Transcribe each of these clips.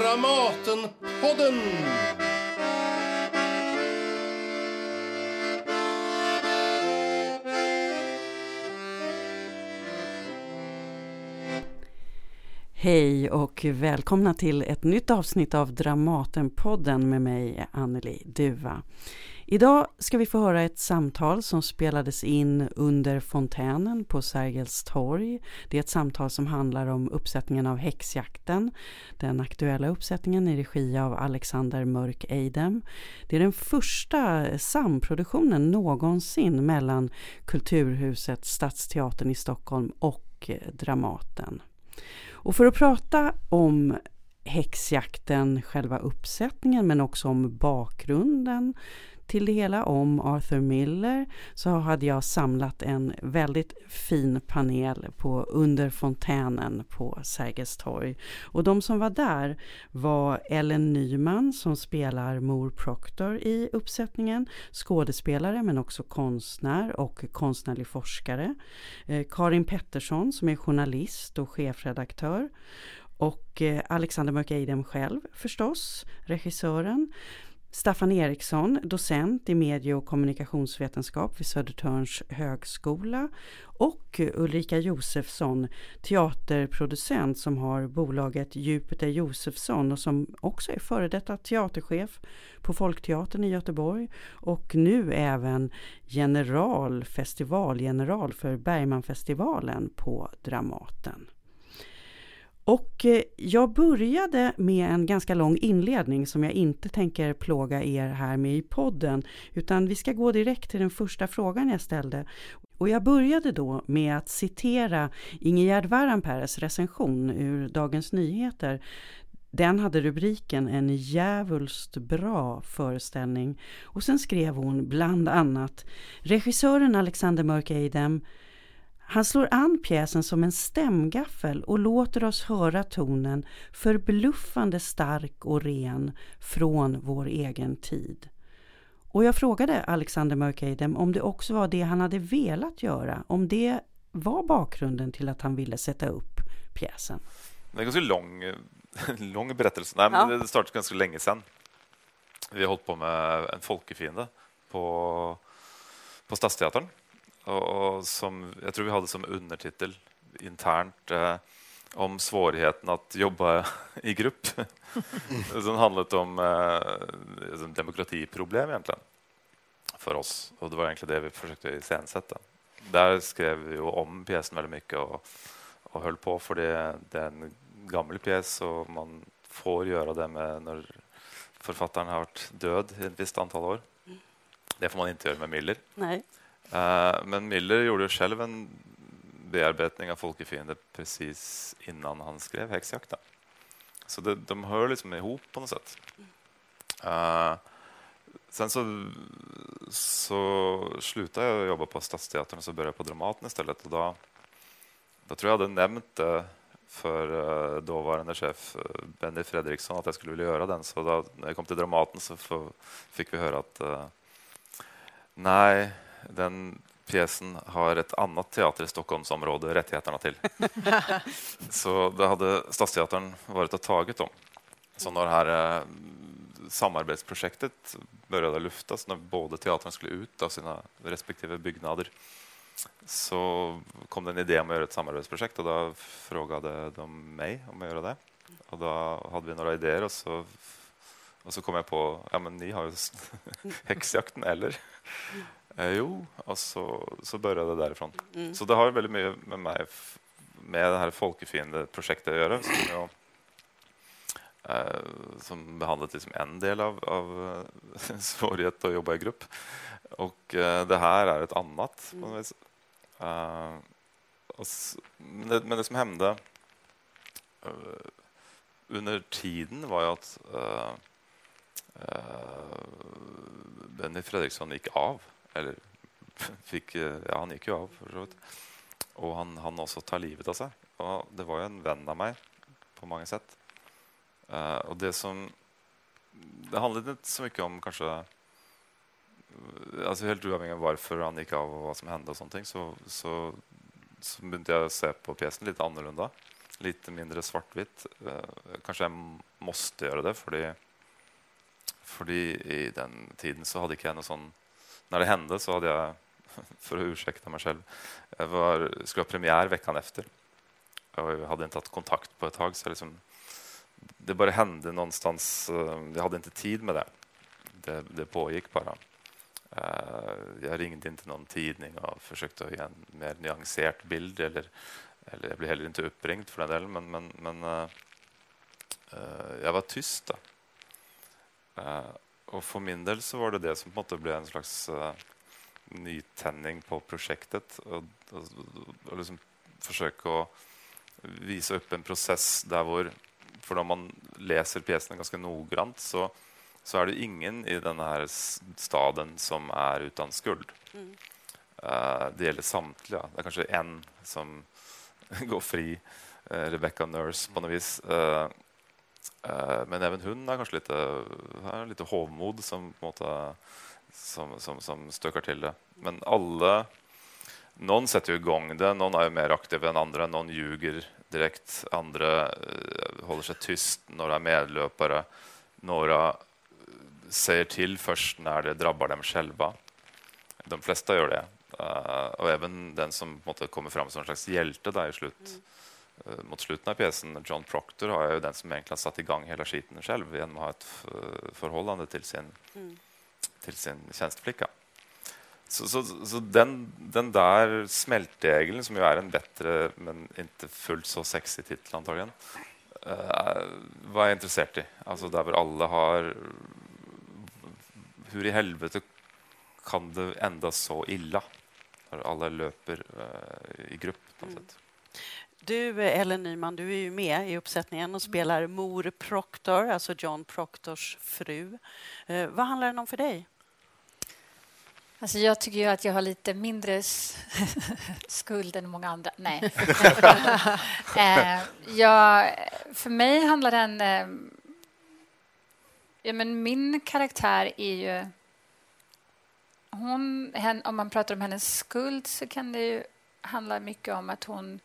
Dramatenpodden! Hej och välkomna till ett nytt avsnitt av Dramatenpodden med mig, Anneli Duva. Idag ska vi få höra ett samtal som spelades in under fontänen på Sergels torg. Det är ett samtal som handlar om uppsättningen av Häxjakten, den aktuella uppsättningen i regi av Alexander Mörk Eidem. Det är den första samproduktionen någonsin mellan Kulturhuset, Stadsteatern i Stockholm och Dramaten. Och för att prata om häxjakten, själva uppsättningen men också om bakgrunden till det hela om Arthur Miller så hade jag samlat en väldigt fin panel på under fontänen på Sergels torg. Och de som var där var Ellen Nyman som spelar Mor Proctor i uppsättningen, skådespelare men också konstnär och konstnärlig forskare. Eh, Karin Pettersson som är journalist och chefredaktör och eh, Alexander Mörk Eidem själv förstås, regissören. Staffan Eriksson, docent i medie och kommunikationsvetenskap vid Södertörns högskola och Ulrika Josefsson, teaterproducent som har bolaget Jupiter Josefsson och som också är före detta teaterchef på Folkteatern i Göteborg och nu även general, festivalgeneral för Bergmanfestivalen på Dramaten. Och eh, jag började med en ganska lång inledning som jag inte tänker plåga er här med i podden, utan vi ska gå direkt till den första frågan jag ställde. Och jag började då med att citera Ingegerd Varanpäres recension ur Dagens Nyheter. Den hade rubriken En djävulskt bra föreställning. Och sen skrev hon bland annat Regissören Alexander Mörk Eidem han slår an pjäsen som en stämgaffel och låter oss höra tonen förbluffande stark och ren från vår egen tid. Och jag frågade Alexander Mörkeidem om det också var det han hade velat göra, om det var bakgrunden till att han ville sätta upp pjäsen. Det är ganska lång, lång berättelse. Nej, men ja. Det startade ganska länge sedan. Vi har hållit på med en folkefiende på, på Stadsteatern och, som jag tror vi hade som undertitel internt eh, om svårigheten att jobba i grupp. som handlade om eh, demokratiproblem egentligen för oss. Och det var egentligen det vi försökte iscensätta. Där skrev vi om pjäsen väldigt mycket och, och höll på för det, det är en gammal pjäs och man får göra det med när författaren har varit död i ett visst antal år. Det får man inte göra med Miller. Nej. Eh, men Miller gjorde själv en bearbetning av Folkefiende precis innan han skrev Häxjakten. Så det, de hör liksom ihop på något sätt. Uh, sen så, så slutade jag jobba på Stadsteatern och så började jag på Dramaten istället. Och då, då tror jag jag hade nämnt det för eh, dåvarande chef Benny Fredriksson att jag skulle vilja göra den. Så då, när jag kom till Dramaten så fick vi höra att uh, nej, den pjäsen har ett annat teater i Stockholmsområdet rättigheterna till. så det hade Stadsteatern varit och tagit dem. Så när det här eh, samarbetsprojektet började luftas, när båda teatrarna skulle ut av sina respektive byggnader, så kom det en idé om att göra ett samarbetsprojekt och då frågade de mig om att göra det. Och då hade vi några idéer och så, och så kom jag på, ja men ni har ju häxjakten, eller? Eh, jo, och så, så började det därifrån. Mm. Så det har väldigt mycket med mig, med det här folkefiendeprojektet att göra. Som, jag, eh, som behandlat liksom en del av, av eh, svårighet att jobba i grupp. Och eh, det här är ett annat. Mm. Uh, men, det, men, det, som hände uh, under tiden var ju att uh, Benny Fredriksson gick av eller fick, eh, ja, han gick ju av för Och han, han också ta livet av sig. Och det var ju en vän av mig på många sätt. Uh, och det som... Det handlade inte så mycket om kanske... Alltså helt oavhängigt av varför han gick av och vad som hände och sånt så, så, så började jag se på pjäsen lite annorlunda. lite mindre svartvitt. Uh, kanske jag måste göra det, för för i den tiden så hade jag någon sån... När det hände så hade jag, för att ursäkta mig själv, jag var, skulle ha premiär veckan efter. Jag hade inte haft kontakt på ett tag, så liksom, det bara hände någonstans. Eh, jag hade inte tid med det. Det, det pågick bara. Eh, jag ringde inte någon tidning och försökte ge en mer nyanserad bild. Eller, eller jag blev heller inte uppringd för den delen, men, men, men eh, jag var tyst. Då. Och för min del så var det det som på något blev en slags uh, nytändning på projektet. Och, och, och liksom försöka visa upp en process där hvor, för om man läser pjäsen ganska noggrant så så är det ingen i den här staden som är utan skuld. Mm. Uh, det gäller samtliga. Det är kanske en som går fri, uh, Rebecca Nurse på något vis. Uh, Eh, men även hon är kanske lite, är lite hovmod som, på måte, som, som, som stökar till det. Men alla någon sätter igång det, någon är mer aktiv än andra, någon ljuger direkt, andra eh, håller sig tyst, några är medlöpare, några säger till först när det drabbar dem själva. De flesta gör det. Eh, och även den som måte, kommer fram som en slags hjälte där i slutet. mm mot slutet av pjäsen, John Proctor, har ju den som egentligen satt igång hela skiten själv genom att ha ett förhållande till sin, mm. till sin tjänsteflicka. Så, så, så, den, den där smältdegeln, som ju är en bättre men inte fullt så sexig titel antagligen, uh, var jag intresserad i. Alltså där alla har hur i helvete kan det ända så illa när alla löper uh, i grupp på något mm. sätt? Du, Ellen Nyman, du är ju med i uppsättningen och spelar mor Proctor, alltså John Proctors fru. Eh, vad handlar den om för dig? Alltså jag tycker ju att jag har lite mindre skuld än många andra. Nej. eh, jag, för mig handlar den eh, Ja, men min karaktär är ju... Hon, om man pratar om hennes skuld så kan det ju handla mycket om att hon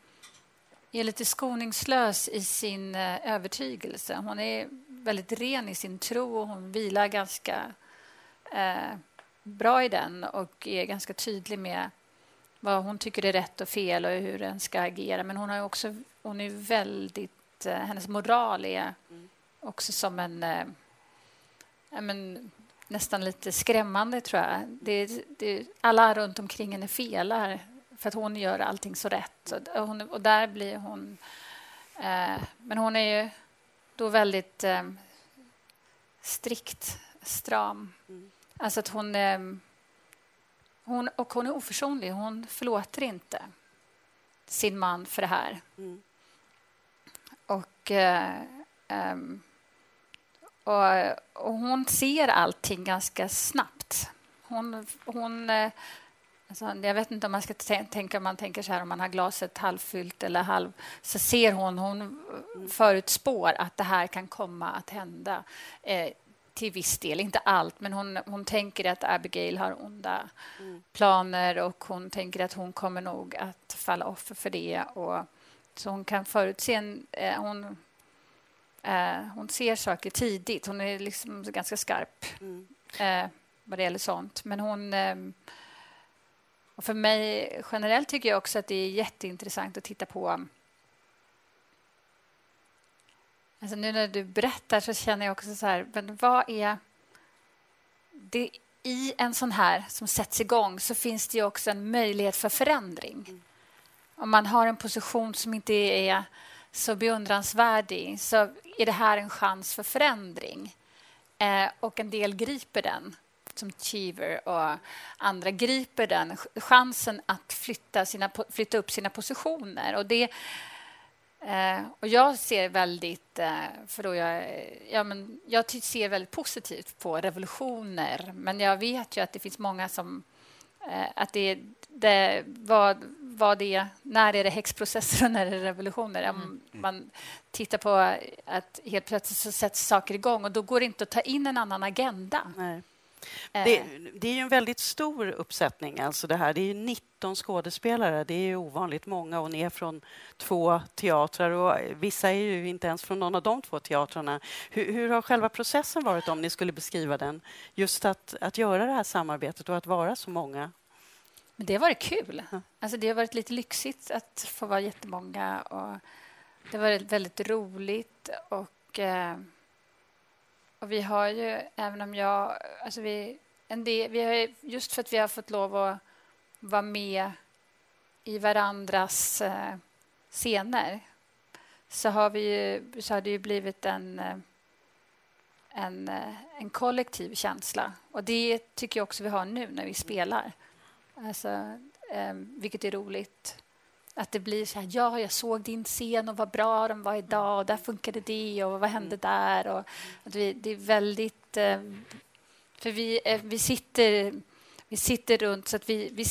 är lite skoningslös i sin eh, övertygelse. Hon är väldigt ren i sin tro och hon vilar ganska eh, bra i den och är ganska tydlig med vad hon tycker är rätt och fel och hur den ska agera. Men hon, har också, hon är väldigt... Eh, hennes moral är också som en... Eh, men, nästan lite skrämmande, tror jag. Det, det, alla runt omkring henne felar för att hon gör allting så rätt. Och, hon, och där blir hon... Eh, men hon är ju då väldigt eh, strikt, stram. Mm. Alltså att hon, eh, hon... Och hon är oförsonlig. Hon förlåter inte sin man för det här. Mm. Och... Eh, um, och, och, hon ser allting ganska snabbt. Hon, hon, eh, alltså, jag vet inte om man ska tänka man tänker så här om man har glaset halvfyllt eller halv... Så ser hon, hon förutspår att det här kan komma att hända. Eh, till viss del, inte allt, men hon, hon tänker att Abigail har onda mm. planer och hon tänker att hon kommer nog att falla offer för det. Och, så hon kan förutse... En, eh, hon Eh, hon ser saker tidigt. Hon är liksom ganska skarp mm. eh, vad det gäller sånt. Men hon... Och för mig generellt tycker jag också att det är jätteintressant att titta på... Alltså nu när du berättar så känner jag också så här, men vad är... Det, I en sån här som sätts igång så finns det också en möjlighet för förändring. Mm. Om man har en position som inte är så beundransvärdig så är det här en chans för förändring. Eh, och en del griper den, som Cheever och andra griper den chansen att flytta, sina, flytta upp sina positioner. Och det... Eh, och jag ser väldigt, eh, för då jag, ja, men jag ser väldigt positivt på revolutioner men jag vet ju att det finns många som... Eh, att det, det, vad, vad det när är det häxprocesser och när är det revolutioner. Mm. Man tittar på att helt plötsligt så sätts saker igång och då går det inte att ta in en annan agenda. Nej. Det, det, är ju en väldigt stor uppsättning. Alltså det här. Det är 19 skådespelare. Det är ju ovanligt många och ni är från två teatrar och vissa är ju inte ens från någon av de två teatrarna. Hur, hur har själva processen varit om ni skulle beskriva den? Just att, att göra det här samarbetet och att vara så många. Men det har varit kul. Alltså det har varit lite lyxigt att få vara jättemånga. Och det har varit väldigt roligt. Och, eh, och vi har ju, även om jag... Alltså vi, en del, vi har, just för att vi har fått lov att vara med i varandras eh, scener så har, vi, så har det ju blivit en, eh, en, eh, en kollektiv känsla. Och Det tycker jag också vi har nu när vi spelar. Alltså, eh, vilket är roligt. Att det blir så här, ja, jag såg din scen och vad bra den var idag och där funkade det och vad hände där? Och att vi, det är väldigt... Eh, för vi, eh, vi sitter vi sitter runt så att vi, vi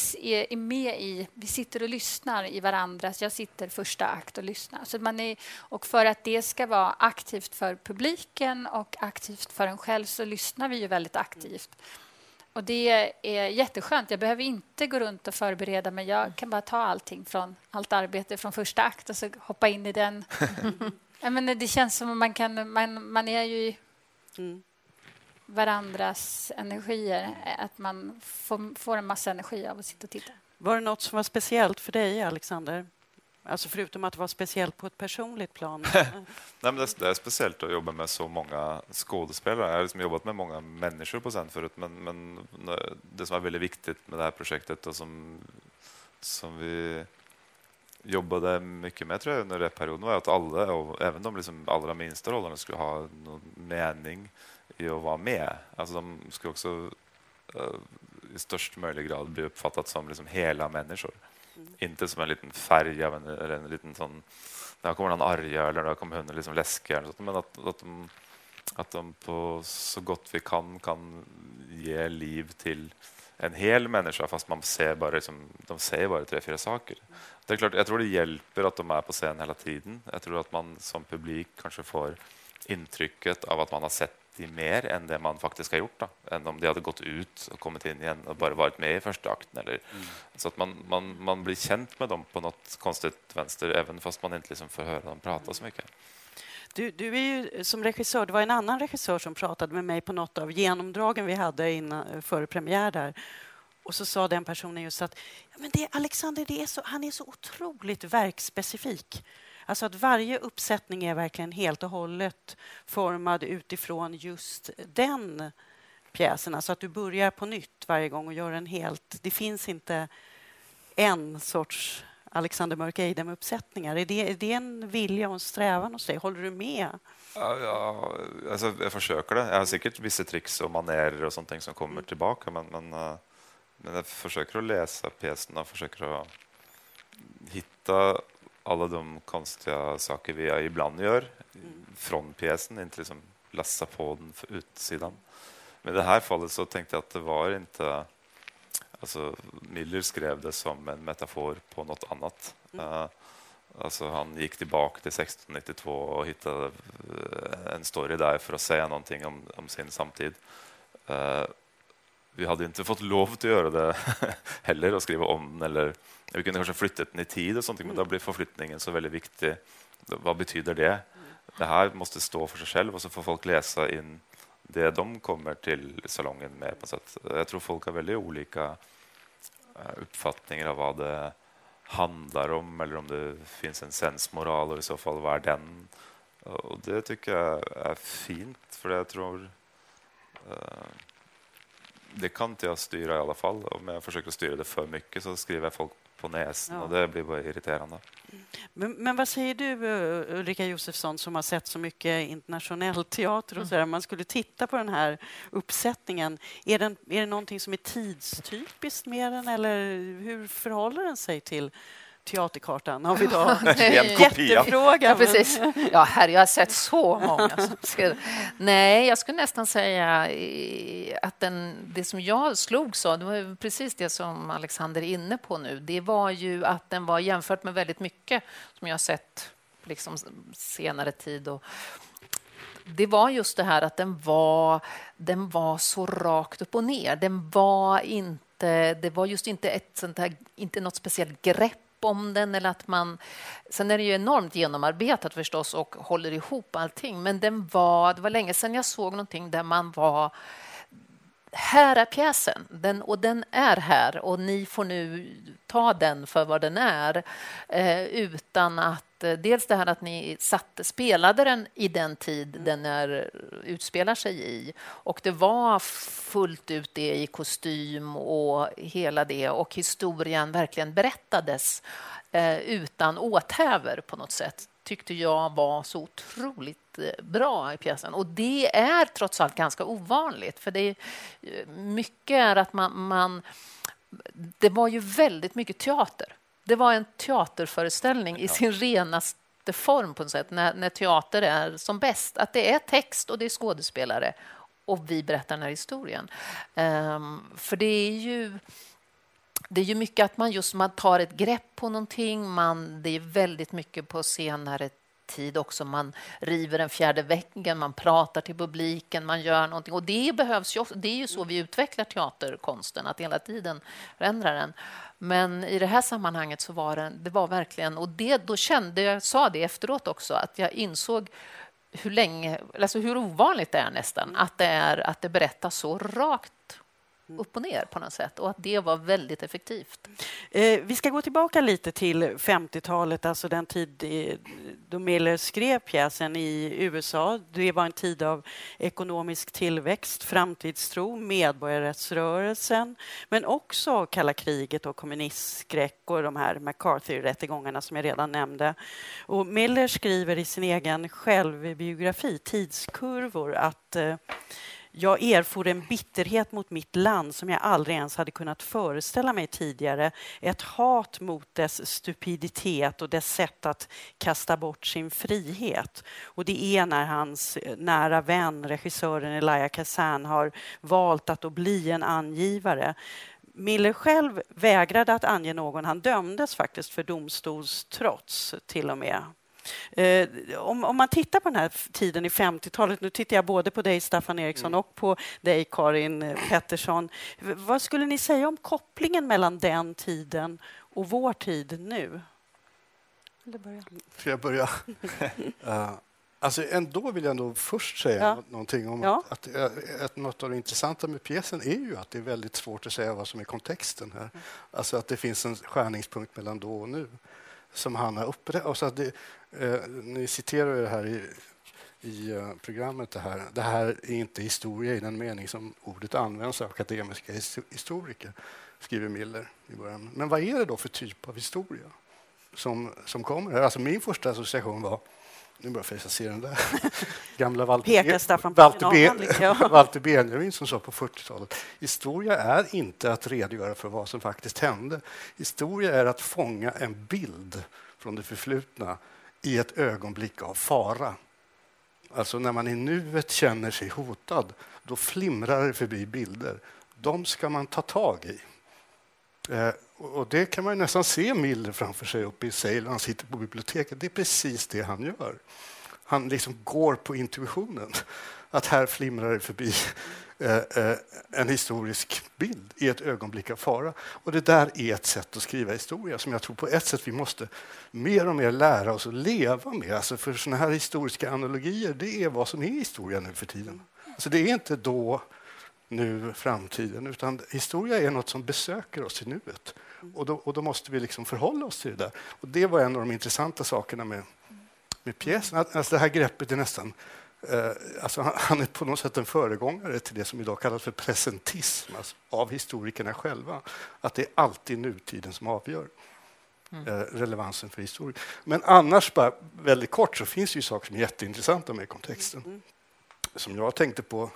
är med i... Vi sitter och lyssnar i varandra. jag sitter första akt och lyssnar. Så man är, och för att det ska vara aktivt för publiken och aktivt för en själv så lyssnar vi ju väldigt aktivt. Och Det är jätteskönt. Jag behöver inte gå runt och förbereda mig. Jag kan bara ta allting från allt arbete från första akt och så hoppa in i den. menar, det känns som att man kan... Man, man är ju mm. varandras energier. Att man får, får en massa energi av att sitta och titta. Var det något som var speciellt för dig, Alexander? Alltså förutom att det var speciellt på ett personligt plan. Nej, men det, är, speciellt att jobba med så många skådespelare. Jag har liksom jobbat med många människor på scen förut, men, men det som är väldigt viktigt med det här projektet och som, som vi jobbade mycket med tror jag, under perioden var att alla, och även de liksom allra minsta rollerna, skulle ha någon mening i att vara med. Alltså de skulle också uh, i störst möjlig grad bli uppfattat som liksom hela människor. Inte som en liten färg av en, eller en liten sån... Där kommer någon arga eller där kommer hunden liksom läskiga. Men att, att, de, att de på så gott vi kan kan ge liv till en hel människa fast man ser bara, liksom, de säger bara tre, fyra saker. Det är klart, jag tror det hjälper att de är på scen hela tiden. Jag tror att man som publik kanske får intrycket av att man har sett de mer än det man faktiskt har gjort. Då. Än om de hade gått ut och kommit in igen och bara varit med i första akten. Eller, mm. Så att man, man, man blir känd med dem på något konstigt vänster även fast man inte liksom får höra dem prata så mycket. Du, du är ju som regissör, det var en annan regissör som pratade med mig på något av genomdragen vi hade innan, före premiär där. Och så sa den personen just att ja, men det, Alexander, det är så, han är så otroligt verkspecifik. Alltså att varje uppsättning är verkligen helt och hållet formad utifrån just den pjäsen. Alltså att du börjar på nytt varje gång och gör en helt... Det finns inte en sorts Alexander Mörk Eidem-uppsättningar. Är det, är det en vilja och en strävan hos dig? Håller du med? Ja, ja alltså jag försöker det. Jag har säkert vissa tricks och manérer och sånt som kommer mm. tillbaka men, men, eh, men jag försöker att läsa pjäserna och försöker att hitta alla de konstiga saker vi ibland gör från pjäsen, inte liksom lassa på den för utsidan. Men i det här fallet så tänkte jag att det var inte... Alltså, Miller skrev det som en metafor på något annat. Mm. Uh, alltså, han gick tillbaka till 1692 och hittade uh, en story där för att säga någonting om, om sin samtid. Uh, vi hade inte fått lov att göra det heller, att skriva om eller vi kunde kanske flyttat den i tid, och sånt, men då blir förflyttningen så väldigt viktig. Vad betyder det? Det här måste stå för sig själv och så får folk läsa in det de kommer till salongen med. på sätt. Jag tror folk har väldigt olika eh, uppfattningar av vad det handlar om eller om det finns en sensmoral och i så fall vad är den? Och det tycker jag är fint, för jag tror uh, det kan inte jag styra i alla fall. Om jag försöker styra det för mycket så skriver folk på näsan ja. och det blir bara irriterande. Men, men, vad säger du, eh, Ulrika Josefsson, som har sett så mycket internationell teater och så där, om man skulle titta på den här uppsättningen, är, den, är det någonting som är tidstypiskt med den eller hur förhåller den sig till teaterkartan av idag. Jättefråga. Ja, precis. Ja, herre, jag har sett så många. Nej, jag skulle nästan säga att den, det som jag slogs av, det var precis det som Alexander är inne på nu. Det var ju att den var jämfört med väldigt mycket som jag har sett liksom senare tid. Och det var just det här att den var, den var så rakt upp och ner. Den var inte, det var just inte ett sånt här, inte något speciellt grepp om den. Eller att man, sen är det ju enormt genomarbetat förstås och håller ihop allting. Men den var, det var länge sedan jag såg någonting där man var här är pjäsen. Den, och den är här. Och ni får nu ta den för vad den är eh, utan att eh, dels det här att ni satt, spelade den i den tid den är, utspelar sig i. Och det var fullt ut det i kostym och hela det. Och historien verkligen berättades eh, utan åthävor på något sätt tyckte jag var så otroligt eh, bra i pjäsen. Och det är trots allt ganska ovanligt, för det är, eh, mycket är att man, man... Det var ju väldigt mycket teater. Det var en teaterföreställning i sin renaste form på något sätt, när, när teater är som bäst. Att det är text och det är skådespelare och vi berättar den här historien. Um, för det är ju det är ju mycket att man just man tar ett grepp på någonting. Man, det är väldigt mycket på senare tid också. Man river den fjärde väggen, man pratar till publiken, man gör någonting. Och det behövs ju, det är ju så vi utvecklar teaterkonsten, att hela tiden förändra den. Men i det här sammanhanget så var det, det var verkligen... Och det, då kände jag, sa det efteråt också, att jag insåg hur länge, alltså hur ovanligt det är nästan, att det, är, att det berättas så rakt upp och ner på något sätt och att det var väldigt effektivt. Eh, vi ska gå tillbaka lite till 50-talet, alltså den tid då Miller skrev pjäsen i USA. Det var en tid av ekonomisk tillväxt, framtidstro, medborgarrättsrörelsen men också kalla kriget och kommunistskräck och de här McCarthy-rättegångarna som jag redan nämnde. Och Miller skriver i sin egen självbiografi, Tidskurvor, att eh, jag erfor en bitterhet mot mitt land som jag aldrig ens hade kunnat föreställa mig tidigare. Ett hat mot dess stupiditet och dess sätt att kasta bort sin frihet. Och det är när hans eh, nära vän, regissören Elia Kazan, har valt att bli en angivare. Miller själv vägrade att ange någon. Han dömdes faktiskt för domstolstrots till och med Eh, om, om, man tittar på den här tiden i 50-talet, nu tittar jag både på dig Staffan Eriksson mm. och på dig Karin eh, Pettersson. Vad skulle ni säga om kopplingen mellan den tiden och vår tid nu? Eller börja. Ska jag börja? uh, alltså ändå vill jag ändå först säga ja. någonting om ja. att, att, att något av det intressanta med pjäsen är ju att det är väldigt svårt att säga vad som är kontexten här. Mm. Alltså att det finns en skärningspunkt mellan då och nu som han har upprättat. Eh, ni citerar det här i, i uh, programmet. Det här. det här är inte historia i den mening som ordet används av akademiska historiker, skriver Miller i början. Men vad är det då för typ av historia som, som kommer här? Alltså min första association var nu börjar jag se den där. Gamla Walter Benjamin som sa på 40-talet. Historia är inte att redogöra för vad som faktiskt hände. Historia är att fånga en bild från det förflutna i ett ögonblick av fara. Alltså när man i nuet känner sig hotad, då flimrar det förbi bilder. De ska man ta tag i. Eh, och det kan man nästan se Miller framför sig uppe i Sale. Han sitter på biblioteket. Det är precis det han gör. Han liksom går på intuitionen. Att här flimrar det förbi eh, eh, en historisk bild i ett ögonblick av fara. Och det där är ett sätt att skriva historia som jag tror på ett sätt vi måste mer och mer lära oss att leva med. Alltså för såna här historiska analogier, det är vad som är historia nu för tiden. Alltså det är inte då, nu, framtiden, utan historia är något som besöker oss i nuet. Och då, och då måste vi liksom förhålla oss till det där. Och det var en av de intressanta sakerna med, med pjäsen. Alltså det här greppet är nästan alltså han är på något sätt en föregångare till det som idag kallas för presentism alltså av historikerna själva. Att det är alltid nutiden som avgör mm. Eh, relevansen för historien. Men annars, bara väldigt kort, så finns det ju saker som är jätteintressanta med kontexten. Mm. Som jag tänkte på,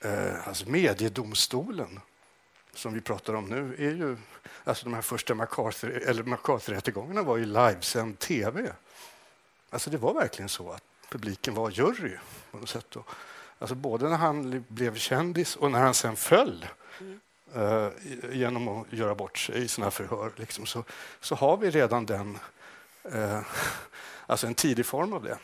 eh, alltså mediedomstolen som vi pratar om nu är ju... Alltså de här första McCarthy-rättegångarna var ju livesänd tv. Alltså det var verkligen så att publiken var jury. På något sätt. Alltså både när han blev kändis och när han sen föll mm. uh, genom att göra bort sig i sina förhör liksom, så, så har vi redan den, uh, alltså en tidig form av det.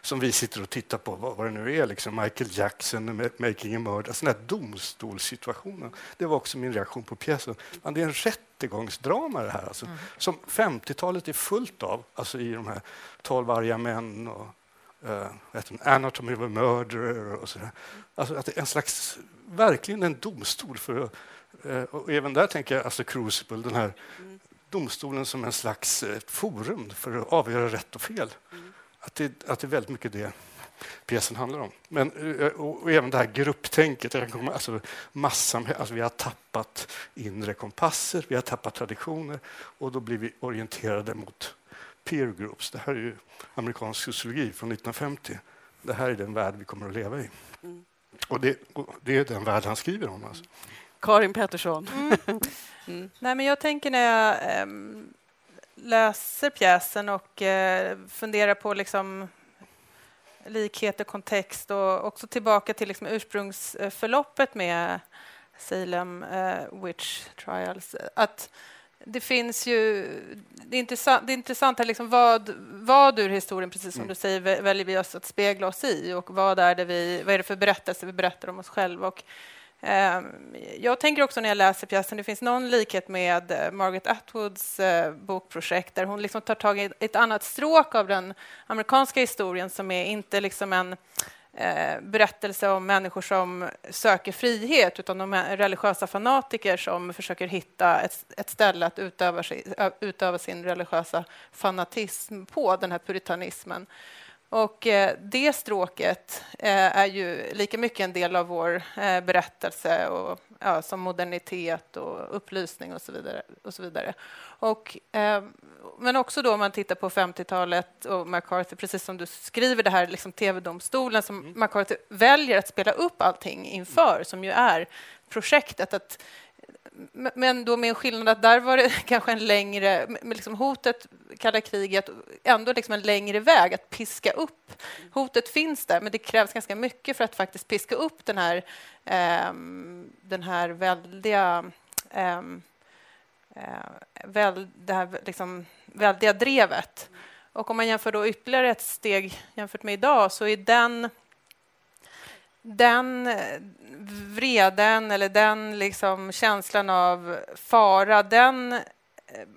som vi sitter och tittar på, vad, vad det nu är, liksom Michael Jackson, Making a Murder, sådana här domstolssituationer. Det var också min reaktion på pjäsen. Men det är en rättegångsdrama det här, alltså, mm. som 50-talet är fullt av, alltså i de här Tolv arga män och uh, Anatomy of a Murderer och sådär. Alltså att det är en slags, verkligen en domstol för uh, och även där tänker jag alltså Crucible, den här mm. domstolen som en slags uh, forum för att avgöra rätt och fel. Mm. Att, det, att det är väldigt mycket det pjäsen handlar om. Men, och, och även det här grupptänket. Alltså, massan, alltså vi har tappat inre kompasser, vi har tappat traditioner och då blir vi orienterade mot peer groups. Det här är ju amerikansk sociologi från 1950. Det här är den värld vi kommer att leva i. Mm. Och, det, och det, är den värld han skriver om. Alltså. Karin Pettersson. Mm. mm. Nej, men jag tänker när jag eh, läser pjäsen och eh, funderar på liksom likheter, kontext och också tillbaka till liksom ursprungsförloppet med Salem eh, Witch Trials. Att det finns ju... Det är intressant, det är intressant här liksom vad, vad ur historien, precis som mm. du säger, väljer vi oss att spegla oss i och vad är det, vi, vad är det för berättelse vi berättar om oss själva. Och, eh, jag tänker också när jag läser pjäsen, det finns någon likhet med eh, Margaret Atwoods eh, bokprojekt där hon liksom tar tag i ett annat stråk av den amerikanska historien som är inte liksom en eh, berättelse om människor som söker frihet utan om religiösa fanatiker som försöker hitta ett, ett ställe att utöva, sig, utöva sin religiösa fanatism på, den här puritanismen. Och eh, det stråket eh, är ju lika mycket en del av vår eh, berättelse och, ja, som modernitet och upplysning och så vidare. Och så vidare. Och, men också då om man tittar på 50-talet och McCarthy, precis som du skriver, det här liksom tv-domstolen som mm. McCarthy väljer att spela upp allting inför, som ju är projektet. Att, men då med en skillnad att där var det kanske en längre... Liksom hotet, kalla kriget, ändå liksom en längre väg att piska upp. Hotet finns där, men det krävs ganska mycket för att faktiskt piska upp den här, eh, den här väldiga... Ehm, eh, väl, det här liksom väldiga drevet. Och om man jämför då ytterligare ett steg jämfört med idag så är den den vreden eller den liksom känslan av fara, den eh,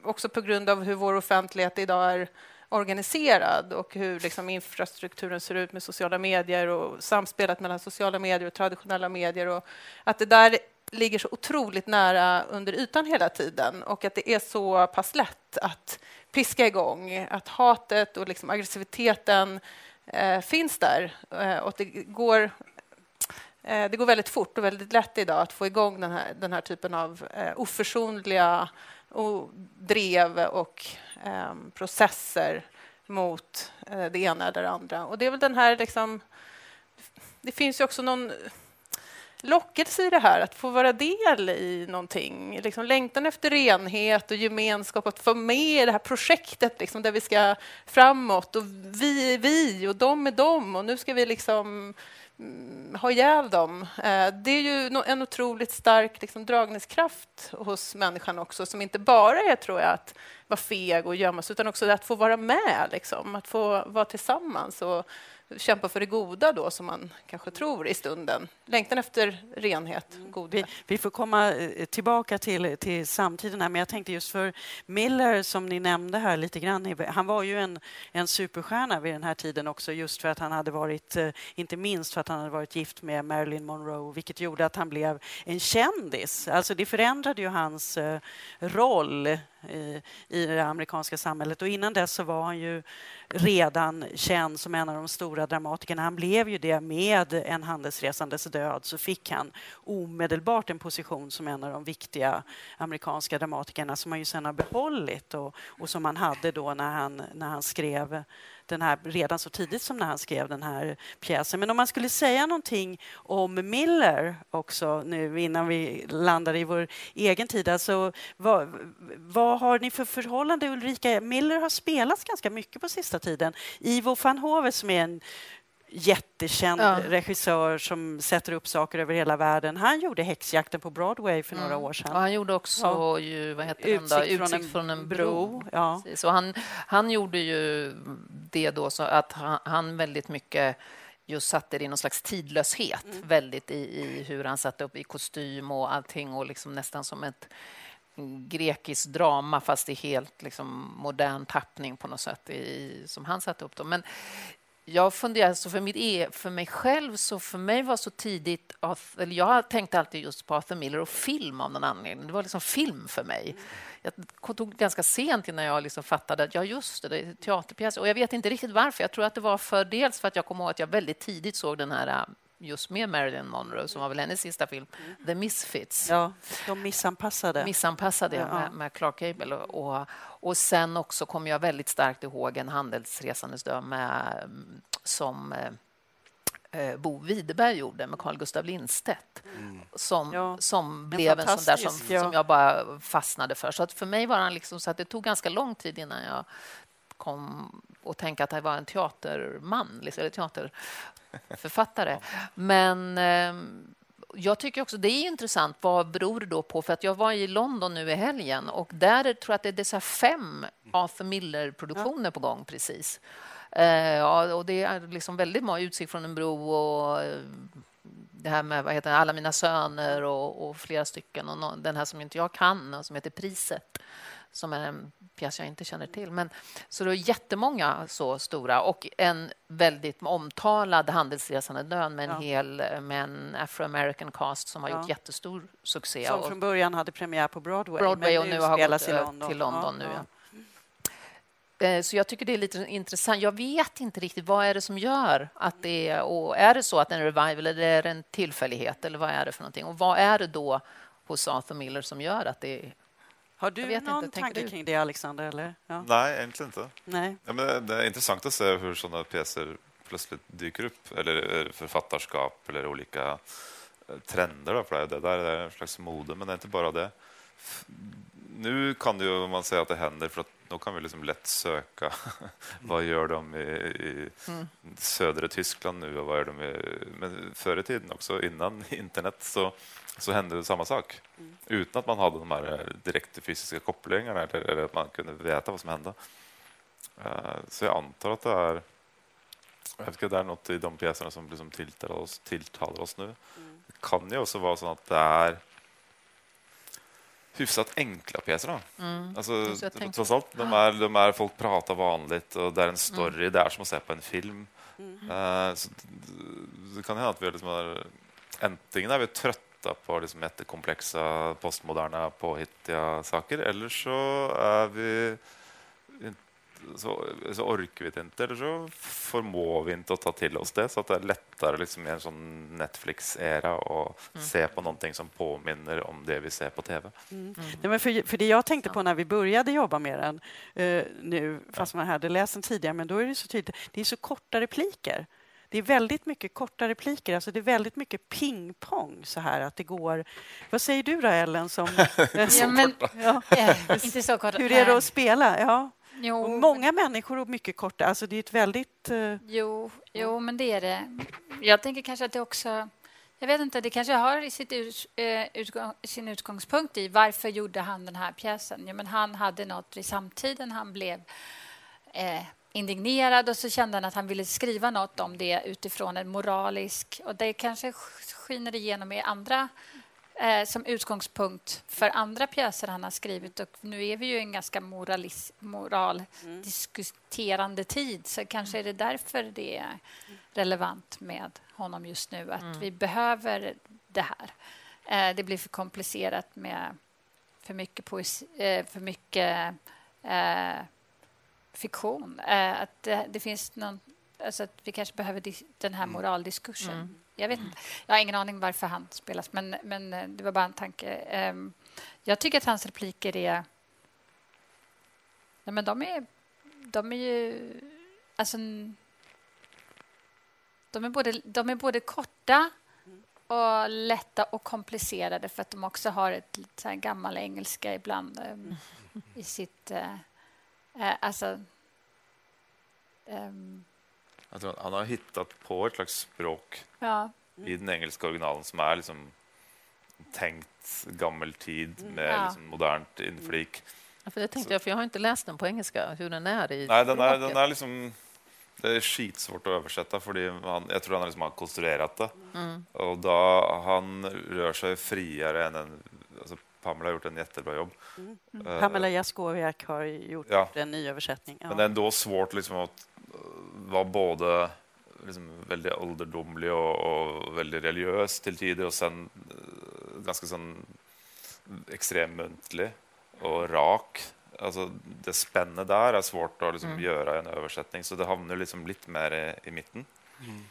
också på grund av hur vår offentlighet idag är organiserad och hur liksom infrastrukturen ser ut med sociala medier och samspelet mellan sociala medier och traditionella medier. Och att det där ligger så otroligt nära under ytan hela tiden och att det är så pass lätt att piska igång, att hatet och liksom aggressiviteten eh, finns där eh, och det går Eh, det går väldigt fort och väldigt lätt idag att få igång den här, den här typen av eh, oförsonliga och drev och ehm, processer mot eh, det ena eller det andra. Och det är väl den här... Liksom, det finns ju också någon lockelse i det här, att få vara del i någonting. Liksom längtan efter renhet och gemenskap, att få med i det här projektet liksom, där vi ska framåt. Och vi är vi och de är de och nu ska vi liksom Mm, ha ihjäl dem. Eh, det är ju en otroligt stark liksom, dragningskraft hos människan också som inte bara är, tror jag, att vara feg och gömma sig utan också att få vara med, liksom, att få vara tillsammans och kämpa för det goda då, som man kanske tror i stunden. Längtan efter renhet, mm. godhet. Vi, vi, får komma eh, tillbaka till, till samtiden här, men jag tänkte just för Miller, som ni nämnde här lite grann, han var ju en, en superstjärna vid den här tiden också, just för att han hade varit, eh, inte minst för att han hade varit gift med Marilyn Monroe, vilket gjorde att han blev en kändis. Alltså det förändrade ju hans eh, roll i, i det amerikanska samhället. Och innan dess så var han ju redan känd som en av de stora dramatikerna. Han blev ju det med En handelsresandes död så fick han omedelbart en position som en av de viktiga amerikanska dramatikerna som han ju sen har behållit och, och som han hade då när han, när han skrev den här redan så tidigt som när han skrev den här pjäsen. Men om man skulle säga någonting om Miller också nu innan vi landar i vår egen tid. Alltså, vad, vad har ni för förhållande Ulrika? Miller har spelats ganska mycket på sista tiden. Ivo van Hove som är en jättekänd ja. regissör som sätter upp saker över hela världen. Han gjorde Häxjakten på Broadway för mm. några år sedan. Och han gjorde också ja. ju, vad heter Utsikt, den då? Utsikt från, från en, bro. Ja. Så han, han gjorde ju det då så att han, han väldigt mycket just satte det i någon slags tidlöshet mm. väldigt i, i, hur han satte upp i kostym och allting och liksom nästan som ett grekiskt drama fast i helt liksom, modern tappning på något sätt i, som han satte upp. Då. Men jag funderar, alltså för, mitt e, för mig själv, så för mig var så tidigt... Eller jag tänkte alltid just på Arthur Miller och film av någon anledning. Det var liksom film för mig. Jag tog ganska sent innan jag liksom fattade att ja, just det, det är teaterpjäs. Och jag vet inte riktigt varför. Jag tror att det var för dels för att jag kommer ihåg att jag väldigt tidigt såg den här äh, just med Marilyn Monroe, som var väl hennes sista film. The Misfits. Ja, de missanpassade. Missanpassade, ja, med, med, Clark Gable. Och, och sen också kommer jag väldigt starkt ihåg En handelsresandes död med, som eh, eh Bo Widerberg gjorde med Carl Gustav Lindstedt mm. som, ja, som blev en, sån där som, ja. som jag bara fastnade för. Så att för mig var han liksom så att det tog ganska lång tid innan jag kom och tänka att han var en teaterman, liksom, eller teaterförfattare. Men eh, jag tycker också det är intressant. Vad beror det då på? För att jag var i London nu i helgen och där tror jag att det är så fem Arthur Miller-produktioner ja. på gång precis. Eh, och det är liksom väldigt många utsikt från en bro och eh, det här med vad heter det, Alla mina söner och, och flera stycken. Och no, den här som inte jag kan, som heter Priset som är en pjäs jag inte känner till. Men, så det är jättemånga så stora och en väldigt omtalad handelsresande dön med en ja. hel med en afro-american cast som har ja. gjort jättestor succé. Som från början hade premiär på Broadway, Broadway och nu har gått till London. Till London nu, ja. Eh, så jag tycker det är lite intressant. Jag vet inte riktigt vad är det som gör att det är... Och är det så att en revival eller är det en tillfällighet? Eller vad är det för någonting? Och vad är det då hos Arthur Miller som gör att det har du någon inte, tanke kring det, Alexander? Eller? Ja. Nej, egentligen inte. Nej. Ja, men det är intressant att se hur sådana pjäser plötsligt dyker upp, eller författarskap eller olika eh, trender. Då, för det, där är en slags mode, men det är inte bara det. Nu kan det ju man säga att det händer, för att nu kan vi liksom lätt söka. vad gör de i, i mm. södra Tyskland nu och vad gör de i... Men förr i tiden också, innan internet, så så hände det samma sak mm. utan att man hade de här eh, direkt fysiska kopplingarna eller, eller, att man kunde veta vad som hände. Uh, så jag antar att det är jag vet inte, det är något i de pjäserna som liksom tilltalar, oss, tilltalar oss nu. Mm. Det kan ju också vara så att det är hyfsat enkla pjäser. Mm. Alltså, trots allt, de är, de är, folk pratar vanligt och det är en story. Mm. Det är som att se på en film. Mm. Uh, så det, det kan hända att vi liksom är, antingen är vi trötta trötta på liksom jättekomplexa, postmoderna, påhittiga saker. Eller så är vi så, så orkar vi det inte, eller så förmår vi inte att ta till oss det. Så att det är lättare liksom, i en sån Netflix-era att mm. se på någonting som påminner om det vi ser på tv. Mm. Mm. Nej, men för, för det jag tänkte på när vi började jobba med den uh, nu, fast man hade läst den tidigare, men då är det så tydligt, det är så korta repliker. Det är väldigt mycket korta repliker, alltså det är väldigt mycket pingpong så här att det går... Vad säger du då, Ellen? Som, ja, men, ja. inte så kort. Hur är det att spela? Ja. Jo, många människor och mycket korta. Alltså det är ett väldigt... Uh... Jo, jo, men det är det. Jag tänker kanske att det också... Jag vet inte, det kanske har sitt ut, uh, utgång, sin utgångspunkt i varför gjorde han den här pjäsen? Ja, men han hade något i samtiden. Han blev eh, indignerad och så kände han att han ville skriva något om det utifrån en moralisk... Och det kanske skiner igenom i andra eh, som utgångspunkt för andra pjäser han har skrivit. Och nu är vi ju i en ganska moralis, moraldiskuterande tid så kanske är det därför det är relevant med honom just nu. Att mm. vi behöver det här. Eh, det blir för komplicerat med för mycket poesi, eh, för mycket eh, fiktion. Eh, att det, det, finns någon... Alltså att vi kanske behöver den här mm. moraldiskursen. Mm. Jag vet inte. Jag har ingen aning varför han spelas, men, men eh, det var bara en tanke. Eh, jag tycker att hans repliker är... Nej, men de är, de är ju... Alltså, de är både, de är både korta och lätta och komplicerade för att de också har ett så här gammal engelska ibland um, i sitt... Uh, Eh, alltså, um, han har hittat på ett slags språk ja. i den engelska originalen som är liksom tänkt gammal tid med ja. liksom modernt inflik. Ja, för det tänkte jag, för jag har inte läst den på engelska, hur den är i Nej, den är, den är liksom det är skitsvårt att översätta för han, jag tror han liksom har konstruerat det. Mm. Och då han rör sig friare än en... Alltså Pamela har gjort en jättebra jobb. Mm. Mm. Pamela Jaskowiak har gjort ja. en ny översättning. Ja. Men det är ändå svårt liksom att vara både liksom väldigt ålderdomlig och, och, väldigt religiös till tider och sen ganska sån extremt muntlig och rak alltså, det spännet där är svårt att liksom, mm. göra en översättning, så det hamnar liksom lite mer i, i mitten. Mm.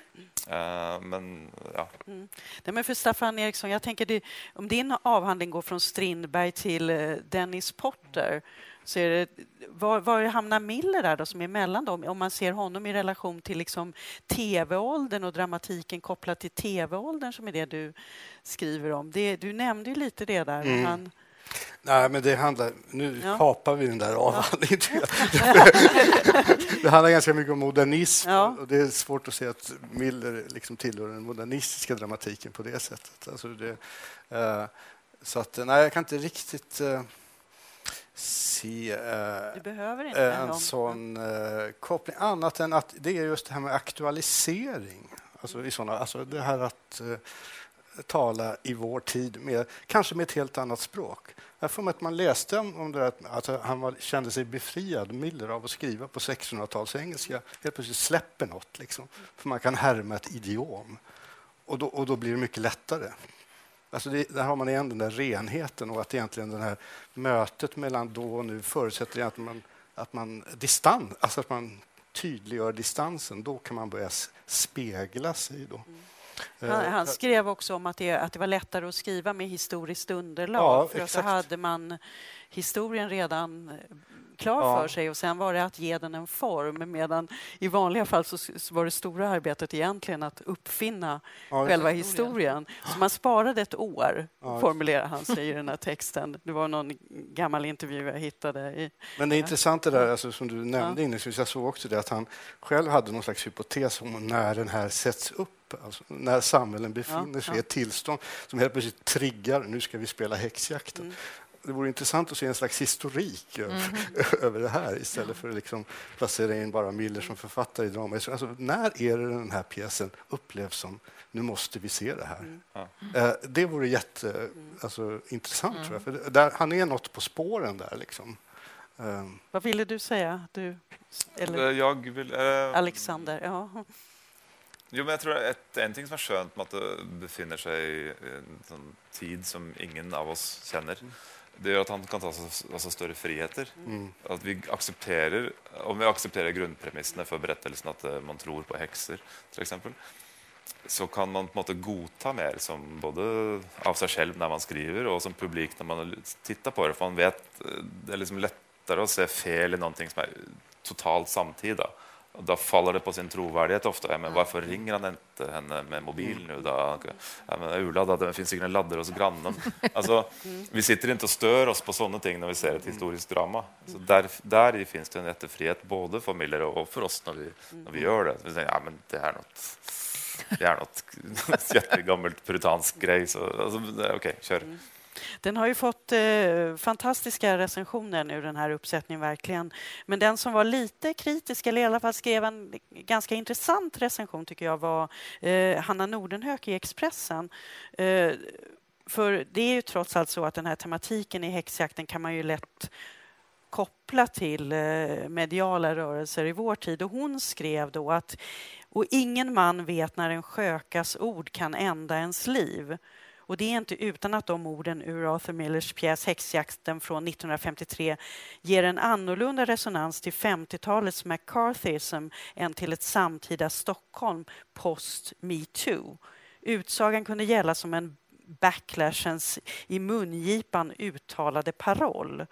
Uh, men, ja. Mm. Nej, men för Staffan Eriksson, jag tänker det, om din avhandling går från Strindberg till uh, Dennis Potter så är det, var, var hamnar Miller där då, som är emellan dem? Om man ser honom i relation till liksom tv-åldern och dramatiken kopplat till tv-åldern som är det du skriver om. Det, du nämnde ju lite det där. Mm. Han, Nej, men det handlar... Nu ja. kapar vi den där avhandlingen. Ja. det handlar ganska mycket om modernism ja. och det är svårt att se att Miller liksom tillhör den modernistiska dramatiken på det sättet. Alltså det, uh, så att, nej, jag kan inte riktigt uh, se uh, en sån koppling, annat än att det är just det här med aktualisering. Alltså, i såna, alltså det här att tala i vår tid, med, kanske med ett helt annat språk. Jag får att man läste om det att alltså, han var, kände sig befriad, Miller, av att skriva på 1600-talsengelska. Helt plötsligt släpper något, liksom, för man kan härma ett idiom. Och då, och då blir det mycket lättare. Alltså det, där har man igen den där renheten och att egentligen det här mötet mellan då och nu förutsätter att man, att man, distans, alltså att man tydliggör distansen. Då kan man börja spegla sig. Då. Mm. Han, han, skrev också om att det, att det var lättare att skriva med historiskt underlag. Ja, för att då hade man historien redan eh, klar ja. för sig och sen var det att ge den en form medan i vanliga fall så var det stora arbetet egentligen att uppfinna ja, själva historien. Så man sparade ett år, ja, formulerar han sig i den här texten. Det var någon gammal intervju jag hittade. I, Men det är intressant det där alltså, som du nämnde ja. inledningsvis. Jag såg också det att han själv hade någon slags hypotes om när den här sätts upp Alltså när samhällen befinner ja, sig i ett tillstånd som helt plötsligt triggar, nu ska vi spela häxjakten. Mm det vore intressant att se en slags historik mm. över det här istället för att liksom placera in bara Miller som författare i drama. Alltså, när är det den här pjäsen upplevs som nu måste vi se det här? Mm. Eh, det vore jätteintressant, alltså, intressant, mm. tror jag. För där, han är något på spåren där. Liksom. Eh. Vad ville du säga? Du, eller? Eh, jag vill, äh... Alexander, ja. Jo, men jag tror att en ting som är skönt med att det befinner sig i en sån tid som ingen av oss känner, mm det gör att han kan ta alltså, större friheter. Mm. Att vi accepterar, om vi accepterar grundpremisserna för berättelsen att eh, man tror på häxor, till exempel, så kan man på något godta mer som både av sig själv när man skriver och som publik när man tittar på det. För man vet, eh, det är liksom lättare att se fel i någonting som är totalt samtida. Och då faller det på sin trovärdighet ofta. Ja, men varför ringer han inte henne med mobil nu? Då? Ja, men urladdad, det finns ingen laddare hos grannen. Alltså, vi sitter inte och stör oss på sådana ting när vi ser ett historiskt drama. Så där, där finns det en jättefrihet både för Miller och för oss när vi, när vi gör det. Vi säger, ja, men det är något det är något jättegammalt puritansk grej. Så, alltså, okej, okay, kör. Den har ju fått eh, fantastiska recensioner nu, den här uppsättningen, verkligen. Men den som var lite kritisk, eller i alla fall skrev en ganska intressant recension, tycker jag, var eh, Hanna Nordenhök i Expressen. Eh, för det är ju trots allt så att den här tematiken i häxjakten kan man ju lätt koppla till eh, mediala rörelser i vår tid. Och hon skrev då att och ingen man vet när en skökas ord kan ända ens liv. Och det är inte utan att de orden ur Arthur Millers pjäs Häxjakten från 1953 ger en annorlunda resonans till 50-talets McCarthyism än till ett samtida Stockholm post metoo. Utsagan kunde gälla som en backlashens i mungipan uttalade paroll.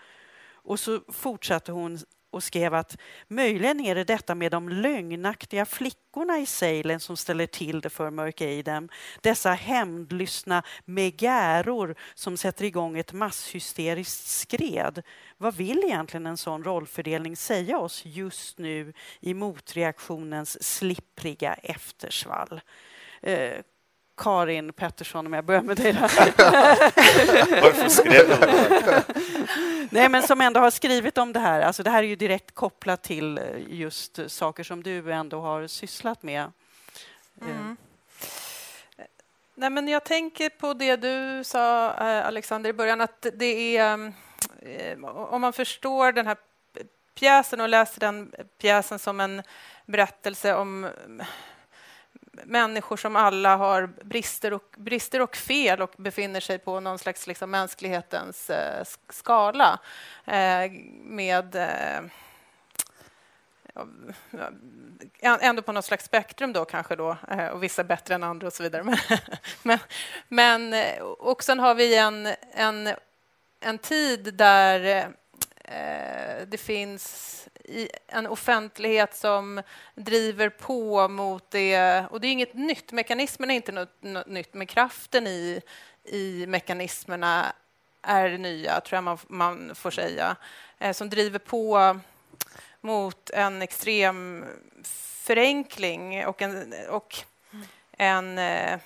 Och så fortsatte hon och skrev att möjligen är det detta med de lögnaktiga flickorna i Salem som ställer till det för Mörk Adam. Dessa hämndlystna megäror som sätter igång ett masshysteriskt skred. Vad vill egentligen en sån rollfördelning säga oss just nu i motreaktionens slippriga eftersvall? Eh, Karin Pettersson, om jag börjar med dig. Varför skrev du Nej, men som ändå har skrivit om det här. Alltså, det här är ju direkt kopplat till eh, just saker som du ändå har sysslat med. Eh. Mm. Nej, men jag tänker på det du sa, eh, Alexander, i början, att det är... Om man förstår den här pjäsen och läser den pjäsen som en berättelse om människor som alla har brister och, brister och fel och befinner sig på någon slags liksom, mänsklighetens eh, skala eh, med eh, ändå på något slags spektrum då kanske då, eh, och vissa bättre än andra och så vidare. Men, men, men eh, och sen har vi en, en, en tid där eh, det finns en offentlighet som driver på mot det. Och det är inget nytt. Mekanismen är inte något, något nytt, men kraften i, i mekanismerna är nya, tror jag man, man får säga, eh, som driver på mot en extrem förenkling och en, och en eh,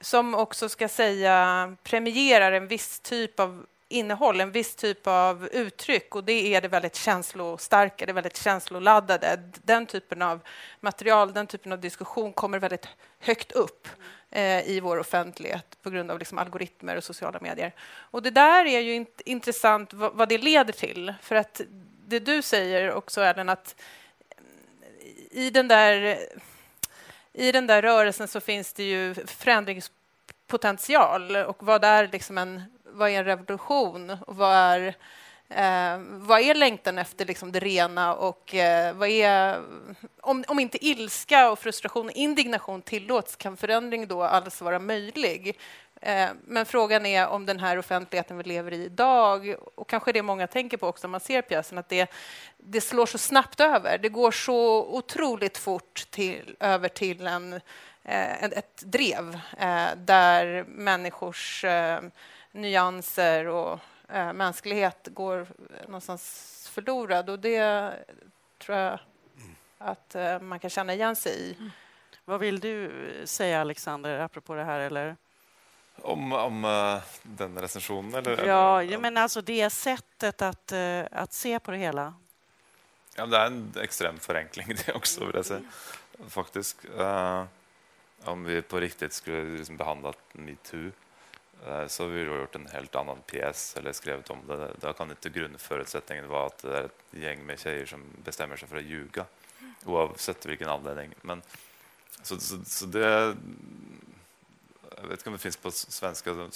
som också ska säga premierar en viss typ av innehåll, en viss typ av uttryck och det är det väldigt känslostarka, det väldigt känsloladdade. Den typen av material, den typen av diskussion kommer väldigt högt upp eh, i vår offentlighet på grund av liksom algoritmer och sociala medier. Och det där är ju int intressant vad, vad, det leder till, för att det du säger också, Ellen, att i den där i den där rörelsen så finns det ju förändringspotential och vad är liksom en vad är en revolution och vad är, eh, vad är längtan efter liksom det rena och eh, vad är... Om, om inte ilska och frustration och indignation tillåts kan förändring då alls vara möjlig? Eh, men frågan är om den här offentligheten vi lever i idag, och kanske det många tänker på också när man ser pjäsen, att det, det slår så snabbt över. Det går så otroligt fort till, över till en, eh, ett drev eh, där människors eh, nyanser och eh, mänsklighet går någonstans förlorad. Och det tror jag att eh, man kan känna igen sig i. Mm. Vad vill du säga, Alexander, apropå det här? Eller? Om, om uh, den recensionen? Eller, ja, jag menar alltså det sättet att, uh, att se på det hela. Ja, det är en extrem förenkling det också, vill jag säga. Faktiskt. Uh, om vi på riktigt skulle liksom behandlat metoo Eh, så vi har gjort en helt annan pjäs eller skrivit om det. Da kan inte grundförutsättningen vara att det är ett gäng med tjejer som bestämmer sig för att ljuga oavsett vilken anledning. Men, så, så, så det... Jag vet inte om det finns på svenska som,